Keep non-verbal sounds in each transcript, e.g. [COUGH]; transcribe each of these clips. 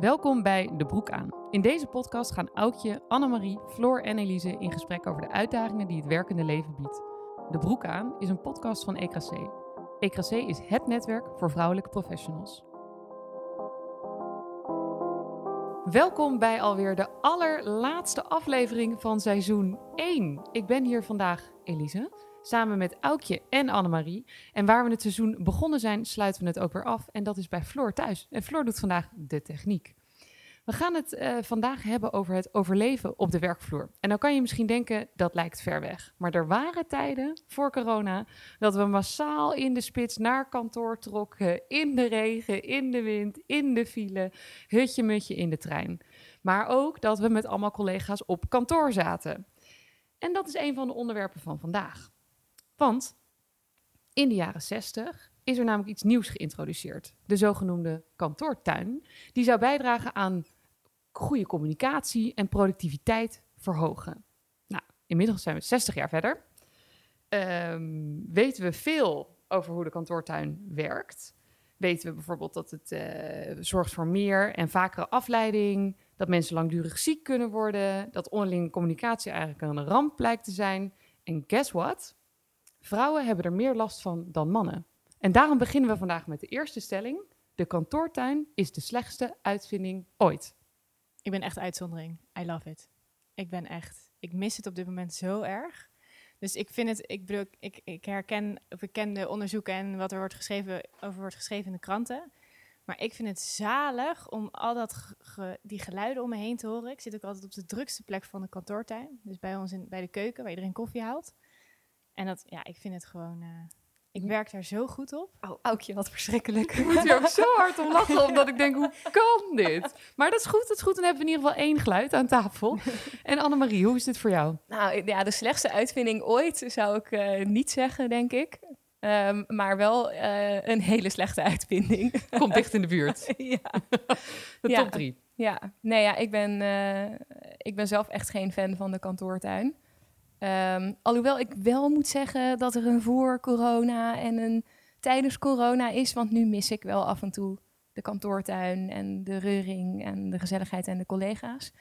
Welkom bij De Broek aan. In deze podcast gaan Aukje, Annemarie, Floor en Elise in gesprek over de uitdagingen die het werkende leven biedt. De Broek aan is een podcast van EKC. EKC is het netwerk voor vrouwelijke professionals. Welkom bij alweer de allerlaatste aflevering van seizoen 1. Ik ben hier vandaag, Elise, samen met Aukje en Annemarie. En waar we het seizoen begonnen zijn, sluiten we het ook weer af. En dat is bij Floor thuis. En Floor doet vandaag de techniek. We gaan het uh, vandaag hebben over het overleven op de werkvloer. En dan kan je misschien denken, dat lijkt ver weg. Maar er waren tijden voor corona dat we massaal in de spits naar kantoor trokken. In de regen, in de wind, in de file, hutje mutje in de trein. Maar ook dat we met allemaal collega's op kantoor zaten. En dat is een van de onderwerpen van vandaag. Want in de jaren 60 is er namelijk iets nieuws geïntroduceerd. De zogenoemde kantoortuin. Die zou bijdragen aan goede communicatie en productiviteit verhogen. Nou, inmiddels zijn we 60 jaar verder. Um, weten we veel over hoe de kantoortuin werkt. Weten we bijvoorbeeld dat het uh, zorgt voor meer en vakere afleiding, dat mensen langdurig ziek kunnen worden, dat onderlinge communicatie eigenlijk een ramp blijkt te zijn. En guess what? Vrouwen hebben er meer last van dan mannen. En daarom beginnen we vandaag met de eerste stelling. De kantoortuin is de slechtste uitvinding ooit. Ik ben echt uitzondering. I love it. Ik ben echt, ik mis het op dit moment zo erg. Dus ik vind het, ik bedoel, ik, ik herken, of de onderzoeken en wat er wordt geschreven, over wordt geschreven in de kranten. Maar ik vind het zalig om al dat die geluiden om me heen te horen. Ik zit ook altijd op de drukste plek van de kantoortuin. Dus bij ons in, bij de keuken, waar iedereen koffie haalt. En dat, ja, ik vind het gewoon, uh, ik werk daar zo goed op. Oh, Aukje, wat verschrikkelijk. [LAUGHS] Ik moet hier ook zo hard om lachen, [LAUGHS] omdat ik denk, hoe kan dit? Maar dat is goed, dat is goed. Dan hebben we in ieder geval één geluid aan tafel. [LAUGHS] En Annemarie, hoe is dit voor jou? Nou, ja, de slechtste uitvinding ooit zou ik uh, niet zeggen, denk ik. Um, maar wel uh, een hele slechte uitvinding. Komt dicht in de buurt. ja. De ja. top drie. Ja, nee, ja, ik ben, uh, ik ben zelf echt geen fan van de kantoortuin. Um, alhoewel ik wel moet zeggen dat er een voor corona en een tijdens corona is. Want nu mis ik wel af en toe de kantoortuin en de reuring en de gezelligheid en de collega's.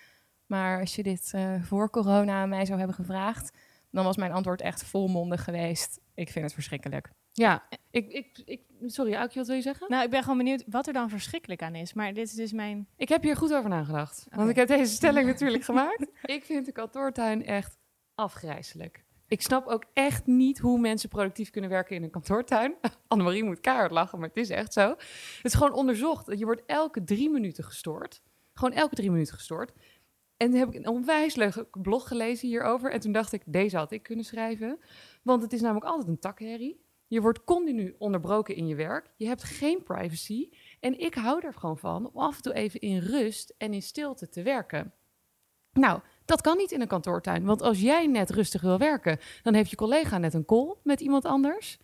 Maar als je dit uh, voor corona aan mij zou hebben gevraagd, dan was mijn antwoord echt volmondig geweest. Ik vind het verschrikkelijk. Ja, ik, ik, ik, sorry, Aukje, wat wil je zeggen? Nou, ik ben gewoon benieuwd wat er dan verschrikkelijk aan is. Maar dit is dus mijn... Ik heb hier goed over nagedacht. Okay. Want ik heb deze stelling natuurlijk [LAUGHS] gemaakt. Ik vind de kantoortuin echt afgrijzelijk. Ik snap ook echt niet hoe mensen productief kunnen werken in een kantoortuin. [LAUGHS] Annemarie moet keihard lachen, maar het is echt zo. Het is gewoon onderzocht. Je wordt elke drie minuten gestoord. Gewoon elke drie minuten gestoord. En toen heb ik een onwijs leuk blog gelezen hierover. En toen dacht ik, deze had ik kunnen schrijven. Want het is namelijk altijd een takherrie. Je wordt continu onderbroken in je werk. Je hebt geen privacy. En ik hou er gewoon van om af en toe even in rust en in stilte te werken. Nou, dat kan niet in een kantoortuin. Want als jij net rustig wil werken, dan heeft je collega net een call met iemand anders.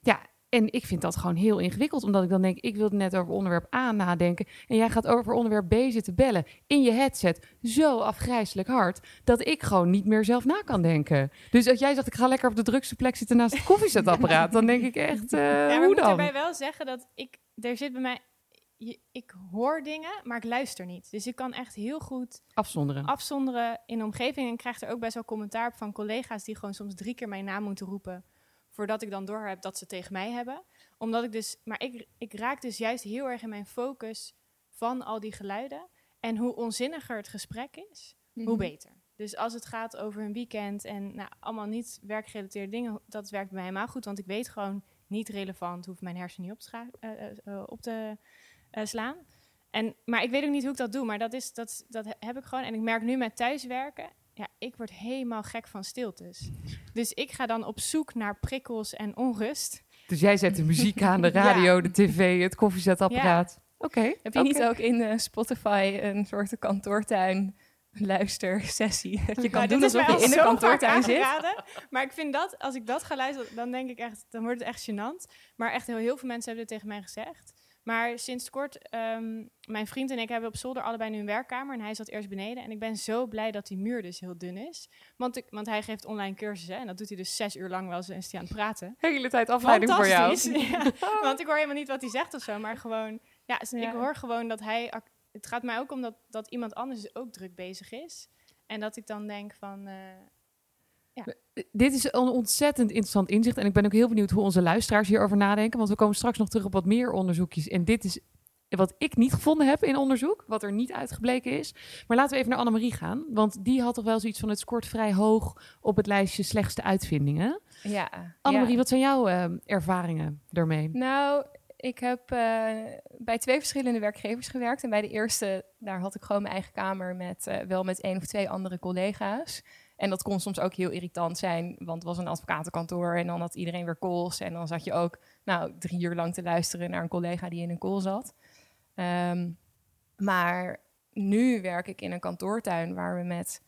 Ja, en ik vind dat gewoon heel ingewikkeld, omdat ik dan denk, ik wil net over onderwerp A nadenken. En jij gaat over onderwerp B zitten bellen in je headset zo afgrijzelijk hard, dat ik gewoon niet meer zelf na kan denken. Dus als jij zegt, ik ga lekker op de drukste plek zitten naast het koffiezetapparaat, [LAUGHS] dan denk ik echt, uh, ja, maar hoe ik moet dan? erbij wel zeggen dat ik, er zit bij mij, je, ik hoor dingen, maar ik luister niet. Dus ik kan echt heel goed afzonderen, afzonderen in de omgeving. En ik krijg er ook best wel commentaar op van collega's die gewoon soms drie keer mijn naam moeten roepen voordat ik dan door heb dat ze tegen mij hebben. Omdat ik dus, maar ik, ik raak dus juist heel erg in mijn focus van al die geluiden. En hoe onzinniger het gesprek is, Mhm. hoe beter. Dus als het gaat over een weekend en nou, allemaal niet werkgerelateerde dingen, dat werkt bij mij helemaal goed. Want ik weet gewoon niet relevant, hoeft mijn hersenen niet op te, scha- uh, uh, op te uh, slaan. En, maar ik weet ook niet hoe ik dat doe, maar dat, is, dat, dat heb ik gewoon. En ik merk nu met thuiswerken, ja, ik word helemaal gek van stiltes. Dus ik ga dan op zoek naar prikkels en onrust. Dus jij zet de muziek aan, de [LAUGHS] radio, ja. de tv, het koffiezetapparaat. Ja. Oké. Okay, Heb je okay. niet ook in uh, Spotify een soort kantoortuin luistersessie? [LAUGHS] Dat je kan ja, doen alsof je in de kantoortuin zit. Maar ik vind dat, als ik dat ga luisteren, dan denk ik echt, dan wordt het echt gênant. Maar echt heel, heel veel mensen hebben dit tegen mij gezegd. Maar sinds kort, um, mijn vriend en ik hebben op zolder allebei nu een werkkamer. En hij zat eerst beneden. En ik ben zo blij dat die muur dus heel dun is. Want, ik, want hij geeft online cursussen. En dat doet hij dus zes uur lang wel eens en is hij aan het praten. De hele tijd afleiding voor jou. [LAUGHS] ja, [LAUGHS] want ik hoor helemaal niet wat hij zegt of zo. Maar gewoon, ja, ja. ik hoor gewoon dat hij het gaat mij ook om dat, dat iemand anders ook druk bezig is. En dat ik dan denk van, eh, Dit is een ontzettend interessant inzicht. En ik ben ook heel benieuwd hoe onze luisteraars hierover nadenken. Want we komen straks nog terug op wat meer onderzoekjes. En dit is wat ik niet gevonden heb in onderzoek. Wat er niet uitgebleken is. Maar laten we even naar Annemarie gaan. Want die had toch wel zoiets van het scoort vrij hoog op het lijstje slechtste uitvindingen. Ja. Annemarie, ja. wat zijn jouw eh, ervaringen daarmee? Nou, ik heb eh, bij twee verschillende werkgevers gewerkt. En bij de eerste, daar had ik gewoon mijn eigen kamer met eh, wel met één of twee andere collega's. En dat kon soms ook heel irritant zijn, want het was een advocatenkantoor en dan had iedereen weer calls. En dan zat je ook nou, drie uur lang te luisteren naar een collega die in een call zat. Ehm, maar nu werk ik in een kantoortuin waar we met,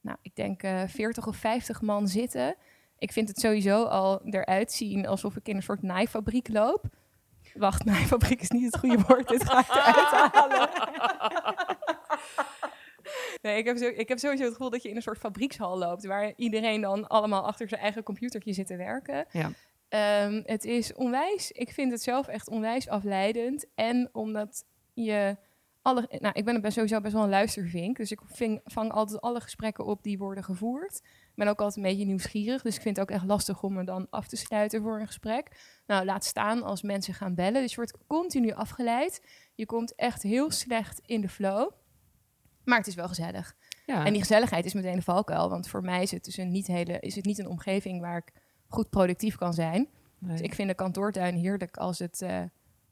nou, ik denk eh 40 of 50 man zitten. Ik vind het sowieso al eruit zien alsof ik in een soort naaifabriek loop. Wacht, [LAUGHS] naaifabriek is niet het goede woord. Dit ga ik eruit halen. [LAUGHS] Nee, ik heb, zo, ik heb sowieso het gevoel dat je in een soort fabriekshal loopt... waar iedereen dan allemaal achter zijn eigen computertje zit te werken. Ja. Ehm, het is onwijs... Ik vind het zelf echt onwijs afleidend. En omdat je... Alle, nou, ik ben ben sowieso best wel een luistervink. Dus ik ving, vang altijd alle gesprekken op die worden gevoerd. Ik ben ook altijd een beetje nieuwsgierig. Dus ik vind het ook echt lastig om me dan af te sluiten voor een gesprek. Nou, laat staan als mensen gaan bellen. Dus je wordt continu afgeleid. Je komt echt heel slecht in de flow. Maar het is wel gezellig. Ja. En die gezelligheid is meteen de valkuil. Want voor mij is het dus een niet, hele, is het niet een omgeving waar ik goed productief kan zijn. Nee. Dus ik vind de kantoortuin heerlijk als het eh,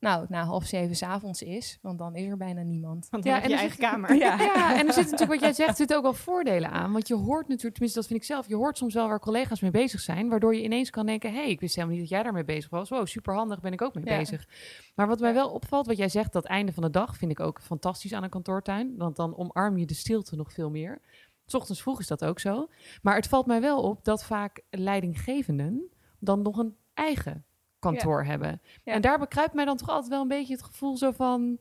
nou, na half zeven 's avonds is. Want dan is er bijna niemand. want dan Ja, heb je en je eigen kamer. Ja. [LAUGHS] Ja, en er zit natuurlijk, wat jij zegt, zit ook wel voordelen aan. Want je hoort natuurlijk, tenminste dat vind ik zelf, je hoort soms wel waar collega's mee bezig zijn. Waardoor je ineens kan denken, hé, hey, ik wist helemaal niet dat jij daarmee bezig was. Wow, superhandig, ben ik ook mee Ja. bezig. Maar wat mij wel opvalt, wat jij zegt, dat einde van de dag vind ik ook fantastisch aan een kantoortuin. Want dan omarm je de stilte nog veel meer. 's ochtends vroeg is dat ook zo. Maar het valt mij wel op dat vaak leidinggevenden dan nog een eigen kantoor hebben. Ja. En daar bekruipt mij dan toch altijd wel een beetje het gevoel zo van,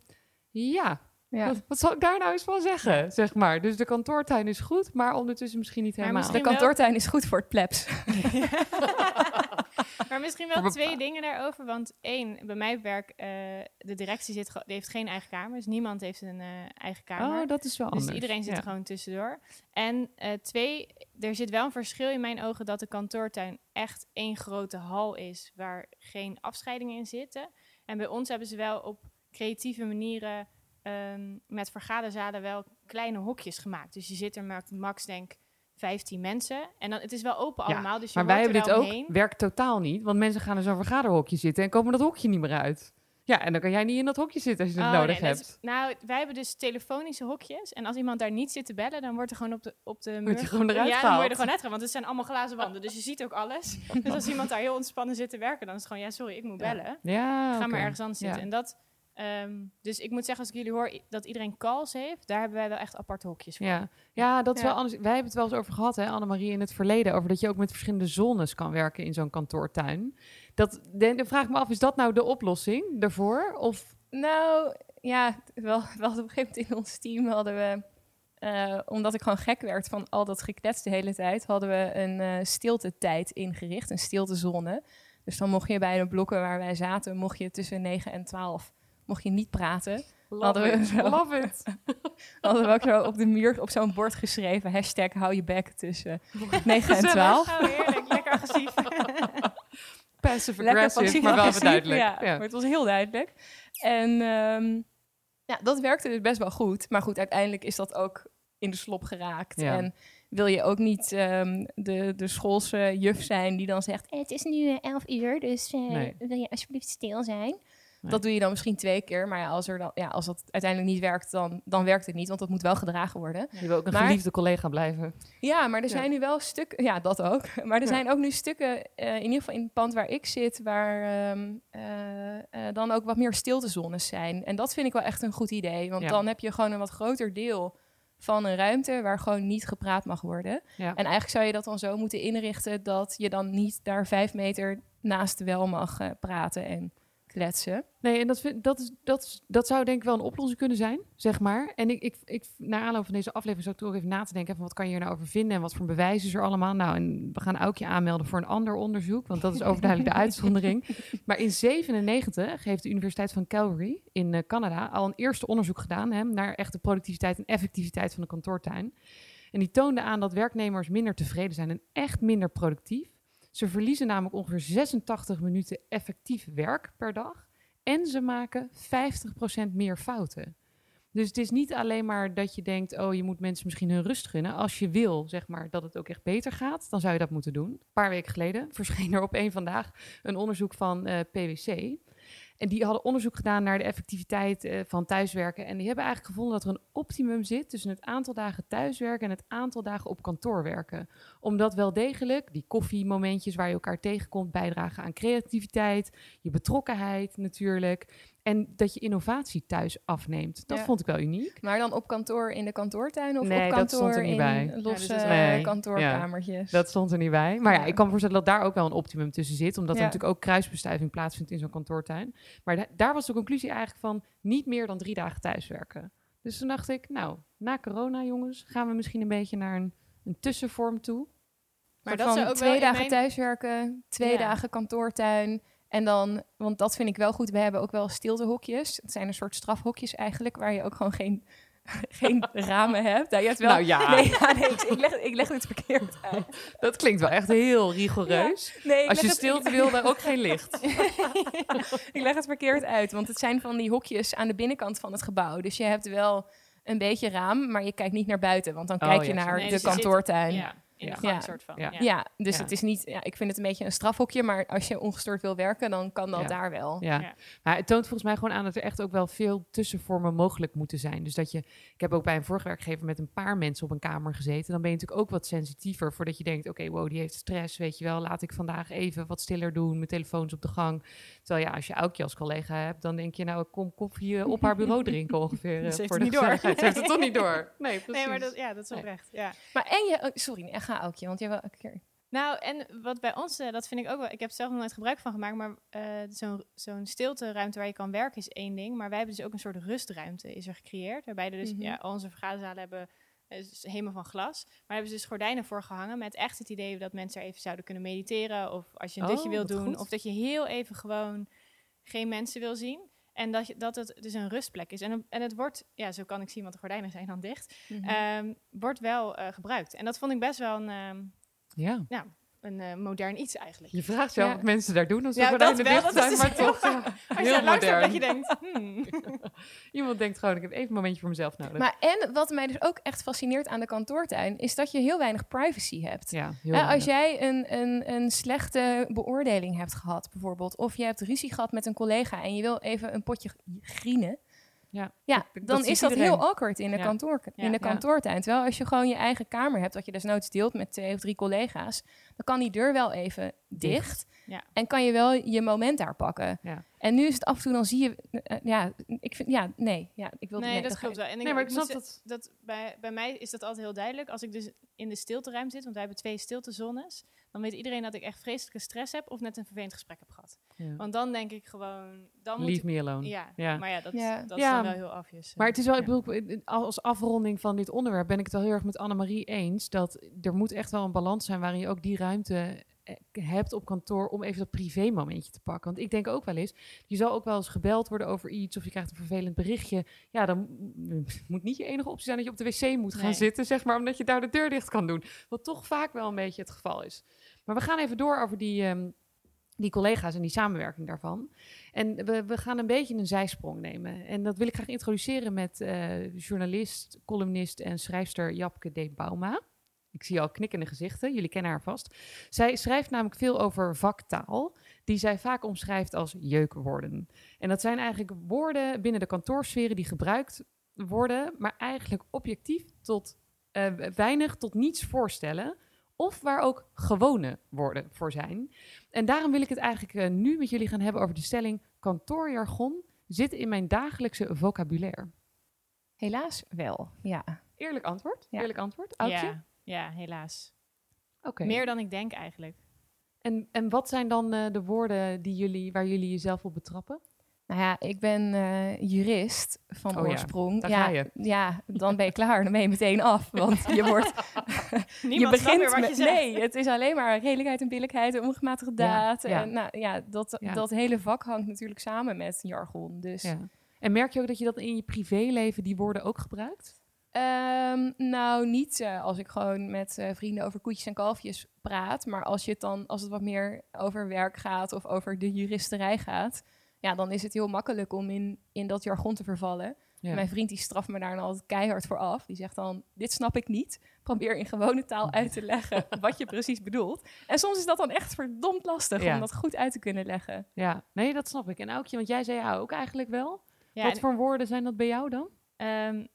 ja, Ja. wat, wat zal ik daar nou eens van zeggen, zeg maar. Dus de kantoortuin is goed, maar ondertussen misschien niet helemaal. De kantoortuin is goed voor het plebs. [LAUGHS] [LAUGHS] [LAUGHS] maar misschien wel twee dingen daarover. Want één, bij mij op werk, eh, de directie zit, die heeft geen eigen kamer. Dus niemand heeft een eh, eigen kamer. Oh, dat is wel Dus anders. iedereen zit Ja. er gewoon tussendoor. En eh, twee, er zit wel een verschil in mijn ogen dat de kantoortuin echt één grote hal is waar geen afscheidingen in zitten. En bij ons hebben ze wel op creatieve manieren ehm, met vergaderzalen wel kleine hokjes gemaakt. Dus je zit er met max denk 15 mensen. En dan, het is wel open Ja, allemaal, dus je Maar wij hebben dit ook, werkt totaal niet. Want mensen gaan in zo'n vergaderhokje zitten en komen dat hokje niet meer uit. Ja, en dan kan jij niet in dat hokje zitten als je het Oh, nodig nee, hebt. is- nou, wij hebben dus telefonische hokjes. En als iemand daar niet zit te bellen, dan wordt er gewoon op de, op de muur... je gewoon eruit ja, dan word je er gewoon uitgehaald. Want het zijn allemaal glazen wanden, dus je ziet ook alles. [LAUGHS] dus als iemand daar heel ontspannen zit te werken, dan is het gewoon... Ja, sorry, ik moet bellen. Ja, Ga maar ergens anders zitten. En dat... ehm, dus ik moet zeggen, als ik jullie hoor dat iedereen calls heeft, daar hebben wij wel echt aparte hokjes voor. Ja. ja, dat is Ja. wel anders. Wij hebben het wel eens over gehad, hè, Annemarie, in het verleden. Over dat je ook met verschillende zones kan werken in zo'n kantoortuin. Dat, dan dan vraag ik me af, is dat nou de oplossing daarvoor? Of Nou, ja, wel, [LAUGHS] wel op een gegeven moment in ons team hadden we... eh, omdat ik gewoon gek werd van al dat geklets de hele tijd... hadden we een eh stiltetijd ingericht, een stiltezone. Dus dan mocht je bij de blokken waar wij zaten... mocht je tussen 9 en 12 mocht je niet praten. Hadden we it, zo. love it. [LAUGHS] Hadden we ook zo op de muur op zo'n bord geschreven... hashtag hou je bek tussen [LAUGHS] 9 en 12. Oh, heerlijk. Lekker agressief. [LAUGHS] Passive Lekker aggressive, maar wel duidelijk. Ja, Ja. maar het was heel duidelijk. En ehm, ja, dat werkte dus best wel goed. Maar goed, uiteindelijk is dat ook in de slop geraakt. Ja. En wil je ook niet ehm, de, de schoolse juf zijn die dan zegt... "Eh, het is nu eh, 11 uur, dus eh, Nee. wil je alsjeblieft stil zijn? Nee. Dat doe je dan misschien twee keer. Maar ja, als, er dan, ja, als dat uiteindelijk niet werkt, dan, dan werkt het niet. Want dat moet wel gedragen worden. Je wil ook een Maar- geliefde collega blijven. Ja, maar er Ja. zijn nu wel stukken. Ja, dat ook. [LAUGHS] Maar er Ja. zijn ook nu stukken, eh, in ieder geval in het pand waar ik zit, waar ehm, eh, eh, dan ook wat meer stiltezones zijn. En dat vind ik wel echt een goed idee. Want Ja. dan heb je gewoon een wat groter deel van een ruimte waar gewoon niet gepraat mag worden. Ja. En eigenlijk zou je dat dan zo moeten inrichten dat je dan niet daar vijf meter naast wel mag praten en kletsen. Nee, en dat, vind, dat, is, dat, is, dat zou denk ik wel een oplossing kunnen zijn, zeg maar. En ik, ik, ik, naar aanloop van deze aflevering zou ik toch even na te denken van wat kan je hier nou over vinden en wat voor bewijs is er allemaal. Nou, en we gaan Aukje aanmelden voor een ander onderzoek, want dat is overduidelijk de [LAUGHS] uitzondering. Maar in 97 heeft de Universiteit van Calgary in uh, Canada al een eerste onderzoek gedaan hè, naar echt de productiviteit en effectiviteit van de kantoortuin. En die toonde aan dat werknemers minder tevreden zijn en echt minder productief. Ze verliezen namelijk ongeveer 86 minuten effectief werk per dag. En ze maken 50% meer fouten. Dus het is niet alleen maar dat je denkt, oh, je moet mensen misschien hun rust gunnen. Als je wil, zeg maar, dat het ook echt beter gaat, dan zou je dat moeten doen. Een paar weken geleden [LAUGHS] verscheen er op één vandaag een onderzoek van uh, PwC. En die hadden onderzoek gedaan naar de effectiviteit uh, van thuiswerken. En die hebben eigenlijk gevonden dat er een optimum zit tussen het aantal dagen thuiswerken en het aantal dagen op kantoor werken. Omdat wel degelijk die koffiemomentjes waar je elkaar tegenkomt bijdragen aan creativiteit, je betrokkenheid natuurlijk. En dat je innovatie thuis afneemt. Dat Ja. vond ik wel uniek. Maar dan op kantoor in de kantoortuin of Nee, op dat kantoor stond er niet in bij. losse Ja, dus dat- Nee. kantoorkamertjes. Dat stond er niet bij. Maar ja, Ja. ik kan me voorstellen dat daar ook wel een optimum tussen zit. Omdat er Ja. natuurlijk ook kruisbestuiving plaatsvindt in zo'n kantoortuin. Maar da- daar was de conclusie eigenlijk van niet meer dan drie dagen thuiswerken. Dus toen dacht ik, nou, na corona jongens, gaan we misschien een beetje naar een, een tussenvorm toe. Maar dat van zou ook twee dagen mijn- thuiswerken, twee Ja. dagen kantoortuin. En dan, want dat vind ik wel goed, we hebben ook wel stiltehokjes. Het zijn een soort strafhokjes eigenlijk, waar je ook gewoon geen, [LAUGHS] geen [LAUGHS] ramen hebt. Nou, je hebt wel... Nou ja. Nee, ja, nee, ik, ik leg, ik leg het verkeerd uit. [LAUGHS] Dat klinkt wel echt heel rigoureus. Nee, Als je het- stilte wil, dan ook geen licht. ik leg het verkeerd uit, want het zijn van die hokjes aan de binnenkant van het gebouw. Dus je hebt wel een beetje raam, maar je kijkt niet naar buiten, want dan Oh, kijk ja, je naar Nee, de dus zit- kantoortuin. Ja, in Ja. de gang Ja. soort van. Ja. Ja. Ja, dus Ja. het is niet, ja, ik vind het een beetje een strafhokje, maar als je ongestoord wil werken, dan kan dat Ja. daar wel. Ja. Ja. maar het toont volgens mij gewoon aan dat er echt ook wel veel tussenvormen mogelijk moeten zijn. Dus dat je, ik heb ook bij een vorige werkgever met een paar mensen op een kamer gezeten. Dan ben je natuurlijk ook wat sensitiever voordat je denkt, oké, wow, die heeft stress, weet je wel. Laat ik vandaag even wat stiller doen, mijn telefoon is op de gang. Terwijl ja, als je Aukje als collega hebt, dan denk je, nou, ik kom koffie eh, op haar bureau [LAUGHS] drinken ongeveer. eh, Ze heeft voor het de niet door. Ze heeft het toch niet door. [LAUGHS] Nee, precies. Nee, maar dat, ja, dat is Nee. oprecht. Ja. Maar en je, oh, sorry, nee, ook je, want jij wil een keer. Nou, en wat bij ons, eh, dat vind ik ook wel. Ik heb zelf nog nooit gebruik van gemaakt, maar eh, zo'n zo'n stilteruimte waar je kan werken is één ding. Maar wij hebben dus ook een soort rustruimte is er gecreëerd. Waarbij er dus, Mhm. ja, onze vergaderzalen hebben eh, is helemaal van glas. Maar daar hebben ze dus gordijnen voor gehangen met echt het idee dat mensen er even zouden kunnen mediteren. Of als je een Oh, dutje wil wat doen. goed. Of dat je heel even gewoon geen mensen wil zien. En dat, je, dat het dus een rustplek is. En, en het wordt, ja, zo kan ik zien, want de gordijnen zijn dan dicht. Mhm. ehm, wordt wel eh, gebruikt. En dat vond ik best wel een, ehm, Ja, nou, een eh, modern iets eigenlijk. je vraagt Ja. wat mensen daar doen als de Ja, dat wel, dicht dat zijn, maar toch ja, Als je dat je denkt, hmm. [LAUGHS] Iemand denkt gewoon, ik heb even een momentje voor mezelf nodig. Maar en wat mij dus ook echt fascineert aan de kantoortuin, is dat je heel weinig privacy hebt. ja, heel Hè, als jij een, een, een slechte beoordeling hebt gehad, bijvoorbeeld, of je hebt ruzie gehad met een collega en je wil even een potje grienen, Ja, ja, dat- dat dan is dat iedereen. heel awkward in de, Ja. kantoor, Ja. in de Ja. kantoortuin. Terwijl als je gewoon je eigen kamer hebt, wat je desnoods deelt met twee of drie collega's, dan kan die deur wel even dicht. Ja. En kan je wel je moment daar pakken. Ja. En nu is het af en toe, dan zie je, eh, ja, ik vind, ja, nee, ja, ik wil Nee, dat ga- klopt wel. En Nee, maar ik snap dat. dat bij, bij mij is dat altijd heel duidelijk. Als ik dus in de stilteruimte zit, want wij hebben twee stiltezones, dan weet iedereen dat ik echt vreselijke stress heb of net een vervelend gesprek heb gehad. Ja. Want dan denk ik gewoon, dan moet Leave me alone. ja, Ja. maar ja, dat, Ja. dat is Ja. dan wel heel obvious. Maar het is wel, ik bedoel, als afronding van dit onderwerp ben ik het wel heel erg met Annemarie eens. Dat er moet echt wel een balans zijn waarin je ook die ruimte eh, hebt op kantoor om even dat privé momentje te pakken. Want ik denk ook wel eens, je zal ook wel eens gebeld worden over iets of je krijgt een vervelend berichtje. Ja, dan moet niet je enige optie zijn dat je op de wc moet gaan Nee. zitten, zeg maar, omdat je daar de deur dicht kan doen. Wat toch vaak wel een beetje het geval is. Maar we gaan even door over die, ehm, die collega's en die samenwerking daarvan. En we, gaan een beetje een zijsprong nemen. En dat wil ik graag introduceren met eh, journalist, columnist en schrijfster Japke D. Bauma. Ik zie al knikkende gezichten, jullie kennen haar vast. Zij schrijft namelijk veel over vaktaal, die zij vaak omschrijft als jeukwoorden. En dat zijn eigenlijk woorden binnen de kantoorsferen die gebruikt worden, maar eigenlijk objectief tot eh, weinig tot niets voorstellen. Of waar ook gewone woorden voor zijn. En daarom wil ik het eigenlijk eh, nu met jullie gaan hebben over de stelling: kantoorjargon zit in mijn dagelijkse vocabulaire. Helaas wel, ja. Eerlijk antwoord? Ja. Eerlijk antwoord? Oudje? ja, ja, helaas. Oké. Meer dan ik denk eigenlijk. En, en wat zijn dan eh, de woorden die jullie, waar jullie jezelf op betrappen? Nou ja, ik ben eh, jurist van Oh oorsprong. ja, je. ja, dan ben je klaar. Dan ben je meteen af. Want je [LAUGHS] wordt je snapt meer begint wat met, je zegt. nee, het is alleen maar redelijkheid en billijkheid en ongematigde daad. ja. En nou ja, dat, dat hele vak hangt natuurlijk samen met jargon. Dus. En merk je ook dat je dat in je privéleven die woorden ook gebruikt? Ehm, nou, niet eh, als ik gewoon met eh, vrienden over koetjes en kalfjes praat. Maar als, je het dan, als het wat meer over werk gaat of over de juristerij gaat... Ja, dan is het heel makkelijk om in, in dat jargon te vervallen. Ja. Mijn vriend die straft me daar dan altijd keihard voor af. Die zegt dan, dit snap ik niet. Probeer in gewone taal uit te leggen [LAUGHS] wat je precies bedoelt. En soms is dat dan echt verdomd lastig Ja. om dat goed uit te kunnen leggen. Ja, nee, dat snap ik. En Aukje, want jij zei ja ook eigenlijk wel. Ja, Wat voor woorden zijn dat bij jou dan? Ehm,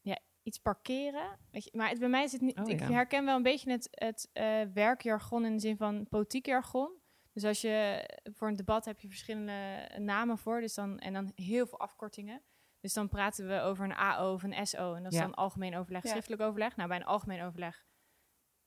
ja, iets parkeren. Weet je, maar het, bij mij is het niet. Oh, ik ja. herken wel een beetje het, het eh, werkjargon in de zin van politiek jargon. Dus als je voor een debat heb je verschillende namen voor, dus dan en dan heel veel afkortingen. Dus dan praten we over een AO of een SO en dat is Ja. dan algemeen overleg, Ja. schriftelijk overleg. Nou, bij een algemeen overleg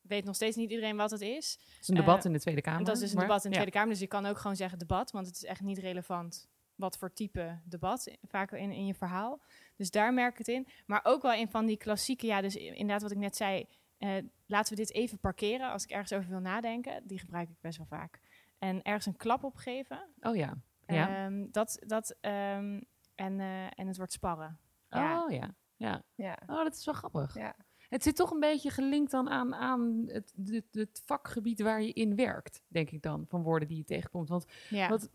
weet nog steeds niet iedereen wat het is. Het is een debat Eh, in de Tweede Kamer. Dat is dus een maar- debat in de ja. Tweede Kamer. Dus je kan ook gewoon zeggen debat, want het is echt niet relevant wat voor type debat, vaak in, in je verhaal. Dus daar merk ik het in. Maar ook wel in van die klassieke, ja, dus inderdaad wat ik net zei, eh, laten we dit even parkeren als ik ergens over wil nadenken. Die gebruik ik best wel vaak. En ergens een klap op geven. Oh ja. Ja. Ehm, dat, dat, ehm, en, eh, en het wordt sparren. ja. Oh ja. Ja. Ja. Oh, dat is wel grappig. Ja. Het zit toch een beetje gelinkt dan aan, aan het, het, het vakgebied waar je in werkt, denk ik dan, van woorden die je tegenkomt. Want Ja. Wat-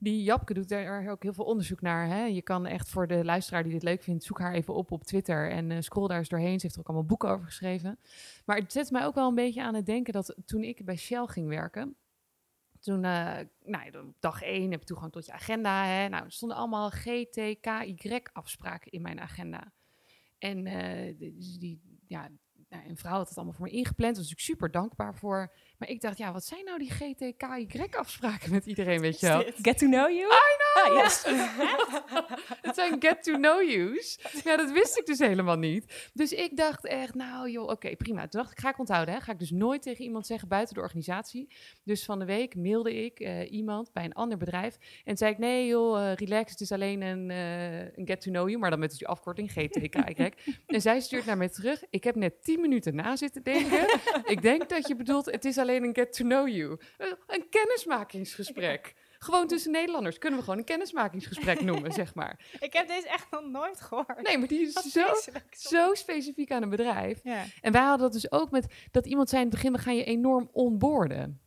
die Japke doet daar ook heel veel onderzoek naar. Hè? Je kan echt voor de luisteraar die dit leuk vindt, zoek haar even op op Twitter en eh, scroll daar eens doorheen. Ze heeft er ook allemaal boeken over geschreven. Maar het zet mij ook wel een beetje aan het denken dat toen ik bij Shell ging werken, toen, eh, nou, dag één heb je toegang tot je agenda. Hè? Nou, er stonden allemaal GTKY-afspraken in mijn agenda. En eh, die, die- ja, nou, een vrouw had het allemaal voor me ingepland. Daar was ik super dankbaar voor. Maar ik dacht, ja, wat zijn nou die GTKY-afspraken met iedereen, weet je wel? Get to know you? Ah, yes. [LAUGHS] Het zijn get to know yous. Ja, dat wist ik dus helemaal niet. Dus ik dacht echt, nou joh, oké, prima. Toen dacht ik, ga ik onthouden. Hè? Ga ik dus nooit tegen iemand zeggen buiten de organisatie. Dus van de week mailde ik eh, iemand bij een ander bedrijf. En zei ik, nee joh, eh, relax, het is alleen een, eh, een get to know you. Maar dan met dus die afkorting, GTKY. [LAUGHS] en zij stuurt naar mij terug. Ik heb net tien minuten na zitten denken. ik denk dat je bedoelt, het is alleen een get to know you. Een kennismakingsgesprek. Gewoon tussen Nederlanders kunnen we gewoon een kennismakingsgesprek noemen, zeg maar. [LAUGHS] Ik heb deze echt nog nooit gehoord. Nee, maar die is zo, zo specifiek aan een bedrijf. Ja. En wij hadden dat dus ook met dat iemand zei in het begin, we gaan je enorm onboorden.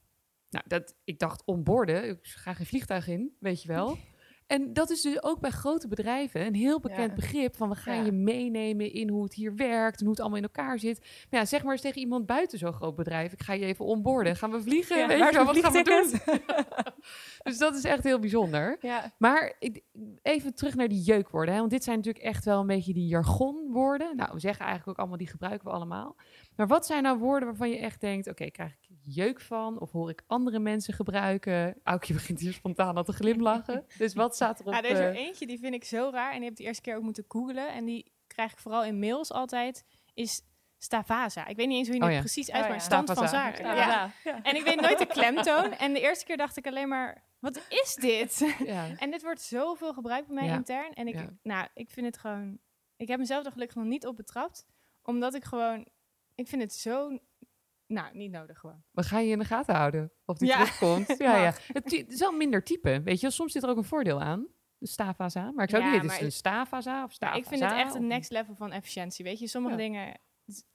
Nou, dat, ik dacht onboorden, ik ga geen vliegtuig in, weet je wel. [LAUGHS] En dat is dus ook bij grote bedrijven een heel bekend Ja. begrip van we gaan Ja. je meenemen in hoe het hier werkt en hoe het allemaal in elkaar zit. Maar ja, zeg maar eens tegen iemand buiten zo'n groot bedrijf, ik ga je even onboorden. Gaan we vliegen? Ja, weet je wat gaan we doen? [LAUGHS] dus dat is echt heel bijzonder. Maar ik- even terug naar die jeukwoorden. Hè? Want dit zijn natuurlijk echt wel een beetje die jargonwoorden. Nou, we zeggen eigenlijk ook allemaal, die gebruiken we allemaal. Maar wat zijn nou woorden waarvan je echt denkt... oké, krijg ik jeuk van? Of hoor ik andere mensen gebruiken? Aukje begint hier spontaan al te glimlachen. [LAUGHS] Dus wat staat erop? Ja, er is er eh, eentje, die vind ik zo raar. En die heb ik de eerste keer ook moeten googlen. En die krijg ik vooral in mails altijd. Is Stavasa. Ik weet niet eens hoe je Oh het ja. precies Oh uitspreekt. ja. Stand van zaken. Ja. Ja. Ja. En ik weet nooit de klemtoon. En de eerste keer dacht ik alleen maar, wat is dit? ja. [LAUGHS] En dit wordt zoveel gebruikt bij mij Ja. intern. En ik, Ja. nou, ik vind het gewoon... Ik heb mezelf er gelukkig nog niet op betrapt. Omdat ik gewoon... Ik vind het zo... Nou, niet nodig gewoon. We gaan je in de gaten houden of die Ja. terugkomt. [LAUGHS] Ja, ja. Het, is wel minder type. Weet je, soms zit er ook een voordeel aan. De stafasa. Maar ik zou Ja, niet weten, is het een stafasa of stafasa? ik vind het echt een next level van efficiëntie. Weet je, sommige Ja. dingen...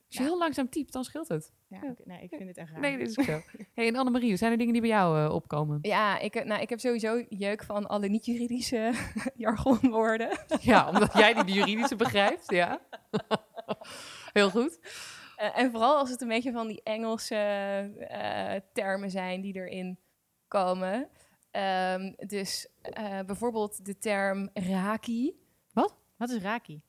Als je heel langzaam typt, dan scheelt het. Ja, nee, ik vind het echt raar. Nee, dit is ook zo. [LAUGHS] hey, en Annemarie, zijn er dingen die bij jou eh, opkomen? Ja, ik, nou, ik heb sowieso jeuk van alle niet-juridische [LAUGHS] jargonwoorden. Ja, omdat jij die, die juridische begrijpt, ja. Heel goed. Eh, en vooral als het een beetje van die Engelse eh, termen zijn die erin komen. Ehm, dus eh, bijvoorbeeld de term raki. Wat is raki?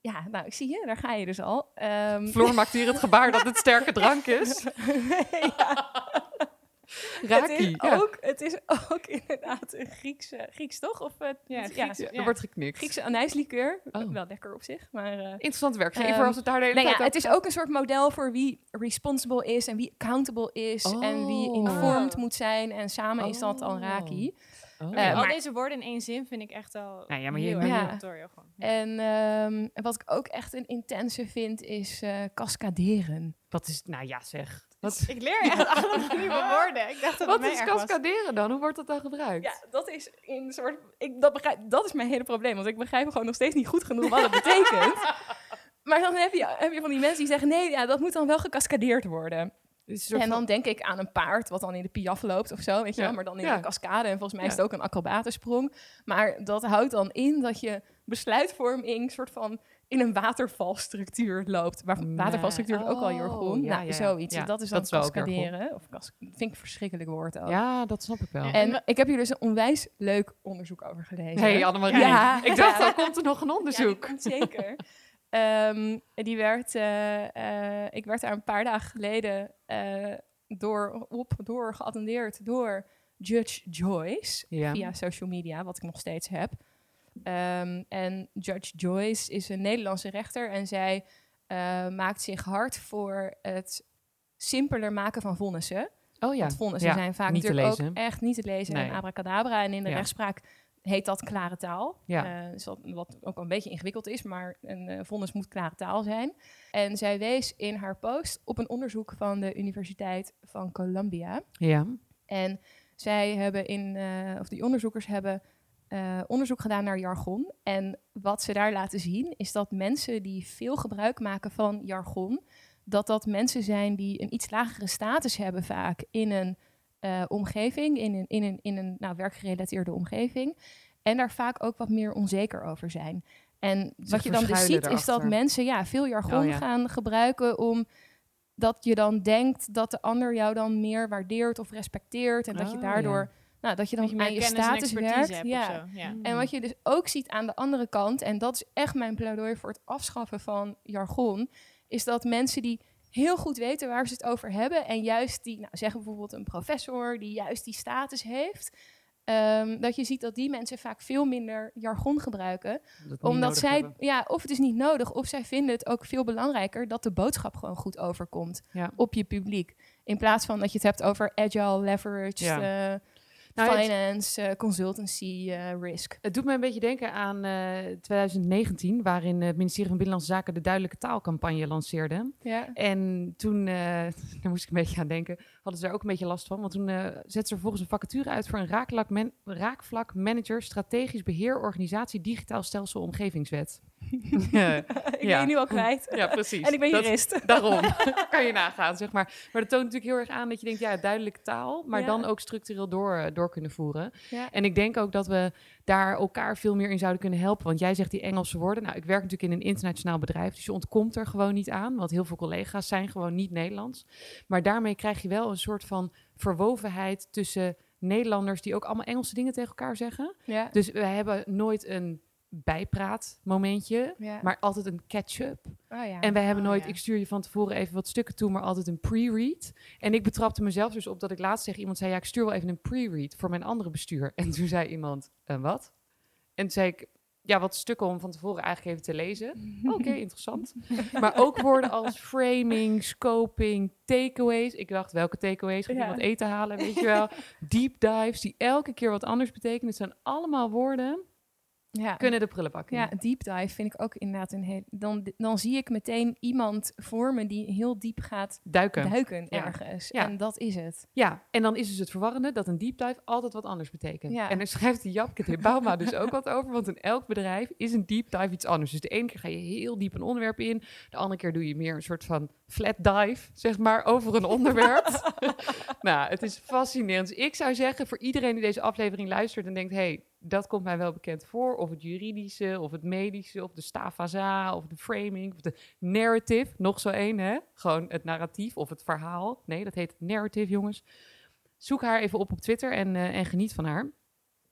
Ja, nou, ik zie je, daar ga je dus al. Ehm, Floor maakt hier het gebaar dat het sterke drank is. [LAUGHS] ja. [LAUGHS] Raki. Het is, ja. ook, het is ook [LAUGHS] inderdaad een Griekse, Grieks toch? Of, uh, Ja, ja, Grieks, Ja, ja. er wordt geknikt. Griekse anijslikeur. Oh. Wel lekker op zich, maar... eh, Interessant werkgever Ehm, als het daar de hele nou tijd ja, het is ook een soort model voor wie responsible is en wie accountable is en wie Oh. informed Oh. moet zijn. En samen is dat dan Oh. Raki. Oh. Oké, Eh, al maar- deze woorden in één zin vind ik echt al Nou ja, maar je- heel ja. erg tutorial gewoon. Ja. En ehm, wat ik ook echt een intense vind, is eh cascaderen. Wat is, nou ja zeg. Wat, Ik leer echt allemaal nieuwe [LAUGHS] woorden. Ik dacht dat wat is cascaderen dan? Hoe wordt dat dan gebruikt? Ja, dat is een soort. Ik, dat, begrijp, dat is mijn hele probleem. Want ik begrijp gewoon nog steeds niet goed genoeg wat het [LAUGHS] betekent. Maar dan heb je, heb je van die mensen die zeggen: nee, ja, dat moet dan wel gecascadeerd worden. Soort En dan denk ik aan een paard wat dan in de piaf loopt of zo, weet je Ja. wel. Maar dan in Ja. een cascade. En volgens mij is Ja. het ook een acrobatensprong. Maar dat houdt dan in dat je besluitvorming soort van in een watervalstructuur loopt. Maar Nee. watervalstructuur is ook al. Oh, ja, nou, ja, zoiets. Ja, dat is dat dan is jargon. cascaderen. Of cas vind ik een verschrikkelijk woord ook. Ja, dat snap ik wel. En ik heb hier dus een onwijs leuk onderzoek over gelezen. hey Annemarie, Ja. ik dacht, al [LAUGHS] komt er nog een onderzoek. zeker. [LAUGHS] Ehm, die werd, eh, eh, ik werd daar een paar dagen geleden eh, door, op, door geattendeerd door Judge Joyce Ja. via social media, wat ik nog steeds heb. Ehm, en Judge Joyce is een Nederlandse rechter en zij eh, maakt zich hard voor het simpeler maken van vonnissen. Oh ja. Want vonnissen Ja, zijn vaak natuurlijk ook echt niet te lezen Nee. en abracadabra. En in de Ja. rechtspraak heet dat klare taal. Ja. Eh, dus wat, ook een beetje ingewikkeld is, maar een eh, vonnis moet klare taal zijn. En zij wees in haar post op een onderzoek van de Universiteit van Columbia. Ja. En zij hebben in, of die onderzoekers hebben eh, onderzoek gedaan naar jargon. En wat ze daar laten zien, is dat mensen die veel gebruik maken van jargon, dat dat mensen zijn die een iets lagere status hebben vaak in een eh, omgeving, in een, in een, in een nou, werkgerelateerde omgeving. En daar vaak ook wat meer onzeker over zijn. En wat je dan dus ziet, is dat mensen ja, veel jargon Oh ja. gaan gebruiken om dat je dan denkt dat de ander jou dan meer waardeert of respecteert. En dat je Oh, daardoor, nou, dat je dan aan je status werkt. hebt ja. Ja. En wat je dus ook ziet aan de andere kant, en dat is echt mijn pleidooi voor het afschaffen van jargon, is dat mensen die heel goed weten waar ze het over hebben en juist die, nou, zeggen bijvoorbeeld een professor die juist die status heeft, ehm, dat je ziet dat die mensen vaak veel minder jargon gebruiken, omdat zij, hebben. ja, of het is niet nodig, of zij vinden het ook veel belangrijker dat de boodschap gewoon goed overkomt Ja. op je publiek. In plaats van dat je het hebt over agile, leverage, Ja. eh, Nou, het- finance, eh, consultancy, eh, risk. Het doet me een beetje denken aan eh, 2019, waarin het ministerie van Binnenlandse Zaken de duidelijke taalcampagne lanceerde. Ja. En toen, eh, [LAUGHS] daar moest ik een beetje aan denken, hadden ze daar ook een beetje last van. Want toen eh zetten ze vervolgens een vacature uit voor een raakvlak, man- raakvlak manager strategisch beheer organisatie digitaal stelsel omgevingswet. [LAUGHS] ja, ik Ja. ben je nu al kwijt. ja, precies. En ik ben Dat- jurist. [LAUGHS] Daarom [LAUGHS] kan je nagaan, zeg maar. Maar dat toont natuurlijk heel erg aan dat je denkt, ja, duidelijke taal, maar Ja. dan ook structureel door, door kunnen voeren. Ja. En ik denk ook dat we daar elkaar veel meer in zouden kunnen helpen. Want jij zegt die Engelse woorden. Nou, ik werk natuurlijk in een internationaal bedrijf, dus je ontkomt er gewoon niet aan. Want heel veel collega's zijn gewoon niet Nederlands. Maar daarmee krijg je wel een soort van verwovenheid tussen Nederlanders die ook allemaal Engelse dingen tegen elkaar zeggen. Dus we hebben nooit een bijpraatmomentje, Ja. maar altijd een catch-up. Oh, ja. En wij hebben Oh, nooit, ja. ik stuur je van tevoren even wat stukken toe, maar altijd een pre-read. En ik betrapte mezelf dus op dat ik laatst tegen iemand zei, ja, ik stuur wel even een pre-read voor mijn andere bestuur. [LAUGHS] En toen zei iemand, een wat? En toen zei ik, ja, wat stukken om van tevoren eigenlijk even te lezen. [LAUGHS] Oké, interessant. Maar ook woorden als framing, scoping, takeaways. Ik dacht, welke takeaways? Ga ik Ja. wat eten halen, weet je wel? Deep dives, die elke keer wat anders betekenen. Het zijn allemaal woorden, ja. kunnen de prullenbak in. Ja, deep dive vind ik ook inderdaad een heel... Dan, dan zie ik meteen iemand voor me die heel diep gaat Duiken. duiken Ja. ergens. Ja. En dat is het. Ja, en dan is dus het verwarrende dat een deep dive altijd wat anders betekent. Ja. En daar schrijft die Japke de Bauma dus ook wat over, want in elk bedrijf is een deep dive iets anders. Dus de ene keer ga je heel diep een onderwerp in, de andere keer doe je meer een soort van flat dive, zeg maar, over een onderwerp. [LAUGHS] nou, het is fascinerend. Ik zou zeggen, voor iedereen die deze aflevering luistert en denkt, hey, dat komt mij wel bekend voor, of het juridische, of het medische, of de stafasa, of de framing, of de narrative, nog zo één, hè? Gewoon het narratief of het verhaal. Nee, dat heet narrative, jongens. Zoek haar even op op Twitter en, eh, en geniet van haar.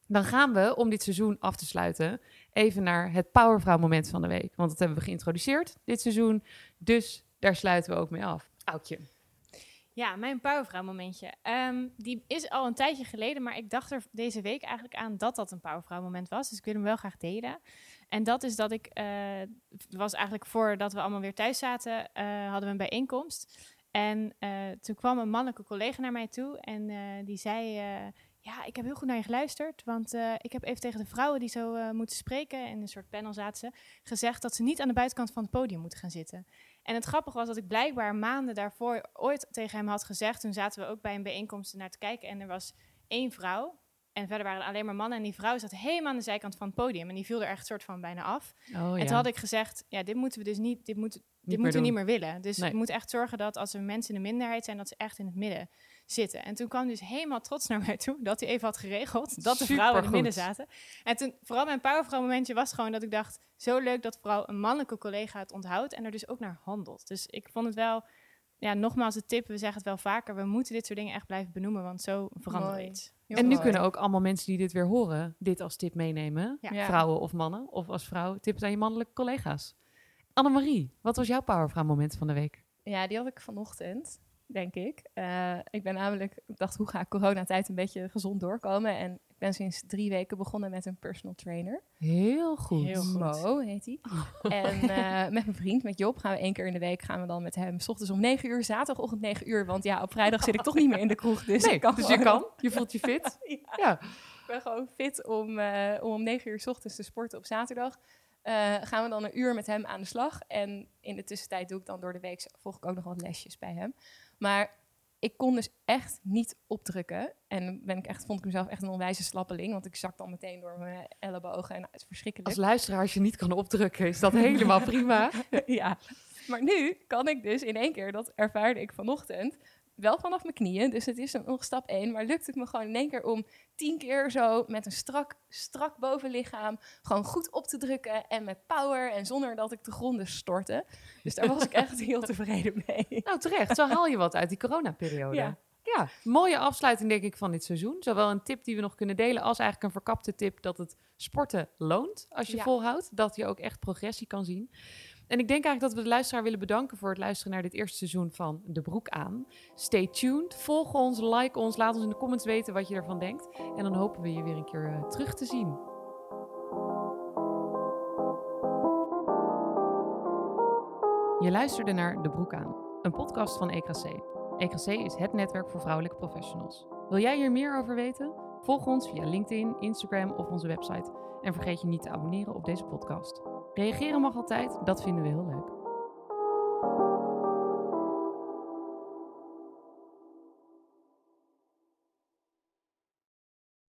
Dan gaan we, om dit seizoen af te sluiten, even naar het Powervrouw moment van de week. Want dat hebben we geïntroduceerd dit seizoen. Dus daar sluiten we ook mee af. Oudje. Ja, mijn powervrouw momentje. Ehm, die is al een tijdje geleden, maar ik dacht er deze week eigenlijk aan dat dat een powervrouw moment was. Dus ik wil hem wel graag delen. En dat is dat ik, uh, was eigenlijk voordat we allemaal weer thuis zaten, uh, hadden we een bijeenkomst. En uh, toen kwam een mannelijke collega naar mij toe en die zei, ja, ik heb heel goed naar je geluisterd, want ik heb even tegen de vrouwen die zo moeten spreken, in een soort panel zaten ze, gezegd dat ze niet aan de buitenkant van het podium moeten gaan zitten. En het grappige was dat ik blijkbaar maanden daarvoor ooit tegen hem had gezegd. Toen zaten we ook bij een bijeenkomst naar te kijken. En er was één vrouw. En verder waren er alleen maar mannen. En die vrouw zat helemaal aan de zijkant van het podium. En die viel er echt soort van bijna af. Oh, en toen had ik gezegd: Ja, dit moeten we dus niet. Dit, moet, dit moeten we niet meer willen. Dus nee. je moet echt zorgen dat als er mensen in de minderheid zijn, dat ze echt in het midden zitten. En toen kwam dus helemaal trots naar mij toe dat hij even had geregeld dat de vrouwen in het midden zaten. En toen, vooral mijn powervrouw momentje was gewoon dat ik dacht, zo leuk dat vooral een mannelijke collega het onthoudt en er dus ook naar handelt. Dus ik vond het wel, ja, nogmaals de tip, we zeggen het wel vaker, we moeten dit soort dingen echt blijven benoemen, want zo verandert iets. en nu kunnen ook allemaal mensen die dit weer horen, dit als tip meenemen. Ja. Vrouwen of mannen, of als vrouw, tips aan je mannelijke collega's. Annemarie, wat was jouw powervrouw moment van de week? Ja, die had ik vanochtend, denk ik. Uh, ik ben namelijk, ik dacht, hoe ga ik coronatijd een beetje gezond doorkomen? En ik ben sinds drie weken begonnen met een personal trainer. Heel goed. Heel goed. Mo heet hij. [LAUGHS] En uh, met mijn vriend, met Job, gaan we één keer in de week gaan we dan met hem. S ochtends om 9 uur, zaterdagochtend 9 uur. Want ja, op vrijdag zit ik toch niet meer in de kroeg. Dus, nee, ik kan dus je kan. Je voelt je [LAUGHS] fit. ja. ja. Ik ben gewoon fit om, uh, om om 9 uur s ochtends te sporten op zaterdag. Uh, gaan we dan een uur met hem aan de slag. En in de tussentijd doe ik dan door de week, volg ik ook nog wat lesjes bij hem. Maar ik kon dus echt niet opdrukken. En ben ik echt, vond ik mezelf echt een onwijze slappeling. Want ik zak dan meteen door mijn ellebogen en het is verschrikkelijk. Als luisteraar, als je niet kan opdrukken, is dat helemaal prima. [LAUGHS] ja, maar nu kan ik dus in één keer, dat ervaarde ik vanochtend, wel vanaf mijn knieën. Dus het is nog stap één. Maar lukt het me gewoon in één keer om tien keer zo met een strak, strak bovenlichaam gewoon goed op te drukken. En met power en zonder dat ik te gronden stortte. Dus daar was ik echt heel [LAUGHS] tevreden mee. Nou, terecht. Zo haal je wat uit die coronaperiode. Ja. Ja, mooie afsluiting denk ik van dit seizoen. Zowel een tip die we nog kunnen delen als eigenlijk een verkapte tip dat het sporten loont als je Ja. volhoudt. Dat je ook echt progressie kan zien. En ik denk eigenlijk dat we de luisteraar willen bedanken voor het luisteren naar dit eerste seizoen van De Broek aan. Stay tuned, volg ons, like ons, laat ons in de comments weten wat je ervan denkt. En dan hopen we je weer een keer eh, terug te zien. Je luisterde naar De Broek aan, een podcast van EKC. EKC is het netwerk voor vrouwelijke professionals. Wil jij hier meer over weten? Volg ons via LinkedIn, Instagram of onze website. En vergeet je niet te abonneren op deze podcast. Reageren mag altijd, dat vinden we heel leuk.